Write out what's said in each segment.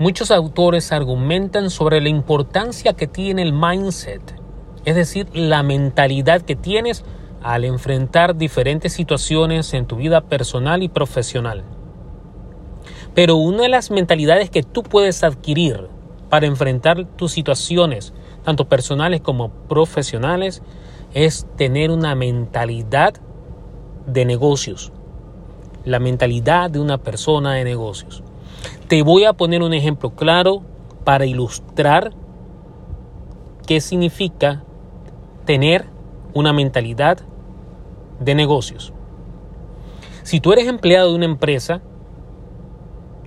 Muchos autores argumentan sobre la importancia que tiene el mindset, es decir, la mentalidad que tienes al enfrentar diferentes situaciones en tu vida personal y profesional. Pero una de las mentalidades que tú puedes adquirir para enfrentar tus situaciones, tanto personales como profesionales, es tener una mentalidad de negocios. La mentalidad de una persona de negocios. Te voy a poner un ejemplo claro para ilustrar qué significa tener una mentalidad de negocios. Si tú eres empleado de una empresa,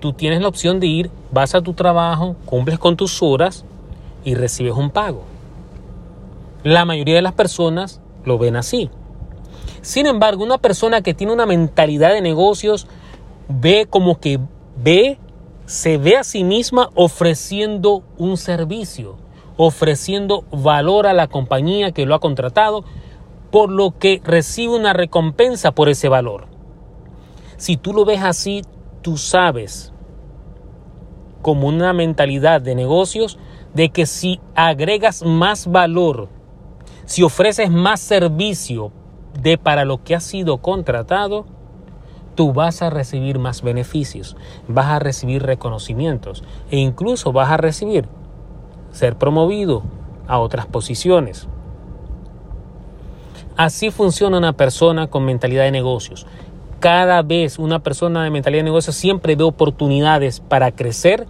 tú tienes la opción de ir, vas a tu trabajo, cumples con tus horas y recibes un pago. La mayoría de las personas lo ven así. Sin embargo, una persona que tiene una mentalidad de negocios ve como que ve, se ve a sí misma ofreciendo un servicio, ofreciendo valor a la compañía que lo ha contratado, por lo que recibe una recompensa por ese valor. Si tú lo ves así, tú sabes como una mentalidad de negocios de que si agregas más valor, si ofreces más servicio de para lo que has sido contratado, tú vas a recibir más beneficios, vas a recibir reconocimientos e incluso vas a recibir ser promovido a otras posiciones. Así funciona una persona con mentalidad de negocios cada vez una persona de mentalidad de negocio siempre ve oportunidades para crecer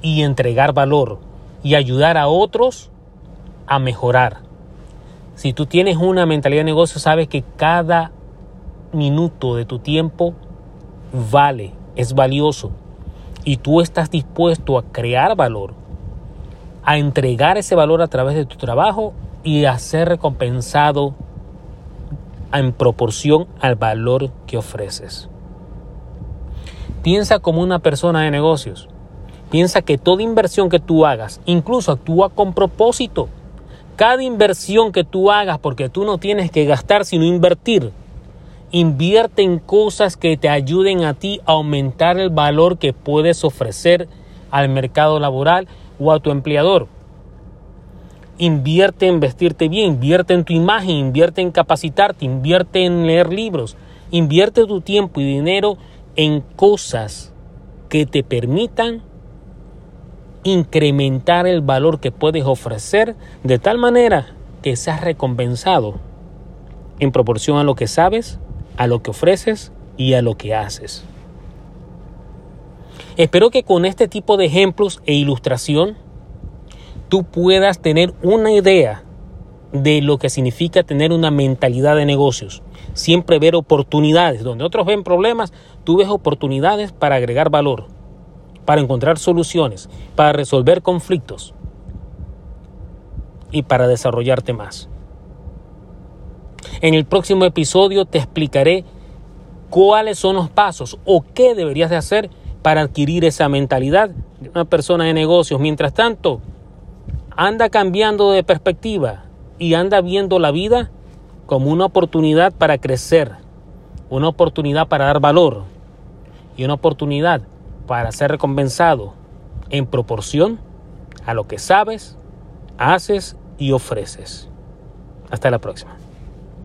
y entregar valor y ayudar a otros a mejorar. Si tú tienes una mentalidad de negocio, sabes que cada minuto de tu tiempo vale, es valioso. Y tú estás dispuesto a crear valor, a entregar ese valor a través de tu trabajo y a ser recompensado en proporción al valor que ofreces. Piensa como una persona de negocios. Piensa que toda inversión que tú hagas, incluso actúa con propósito. Cada inversión que tú hagas, porque tú no tienes que gastar sino invertir, invierte en cosas que te ayuden a ti a aumentar el valor que puedes ofrecer al mercado laboral o a tu empleador. Invierte en vestirte bien, invierte en tu imagen, invierte en capacitarte, invierte en leer libros, invierte tu tiempo y dinero en cosas que te permitan incrementar el valor que puedes ofrecer de tal manera que seas recompensado en proporción a lo que sabes, a lo que ofreces y a lo que haces. Espero que con este tipo de ejemplos e ilustración tú puedas tener una idea de lo que significa tener una mentalidad de negocios. Siempre ver oportunidades. Donde otros ven problemas, tú ves oportunidades para agregar valor, para encontrar soluciones, para resolver conflictos y para desarrollarte más. En el próximo episodio te explicaré cuáles son los pasos o qué deberías de hacer para adquirir esa mentalidad de una persona de negocios. Mientras tanto, anda cambiando de perspectiva y anda viendo la vida como una oportunidad para crecer, una oportunidad para dar valor y una oportunidad para ser recompensado en proporción a lo que sabes, haces y ofreces. Hasta la próxima.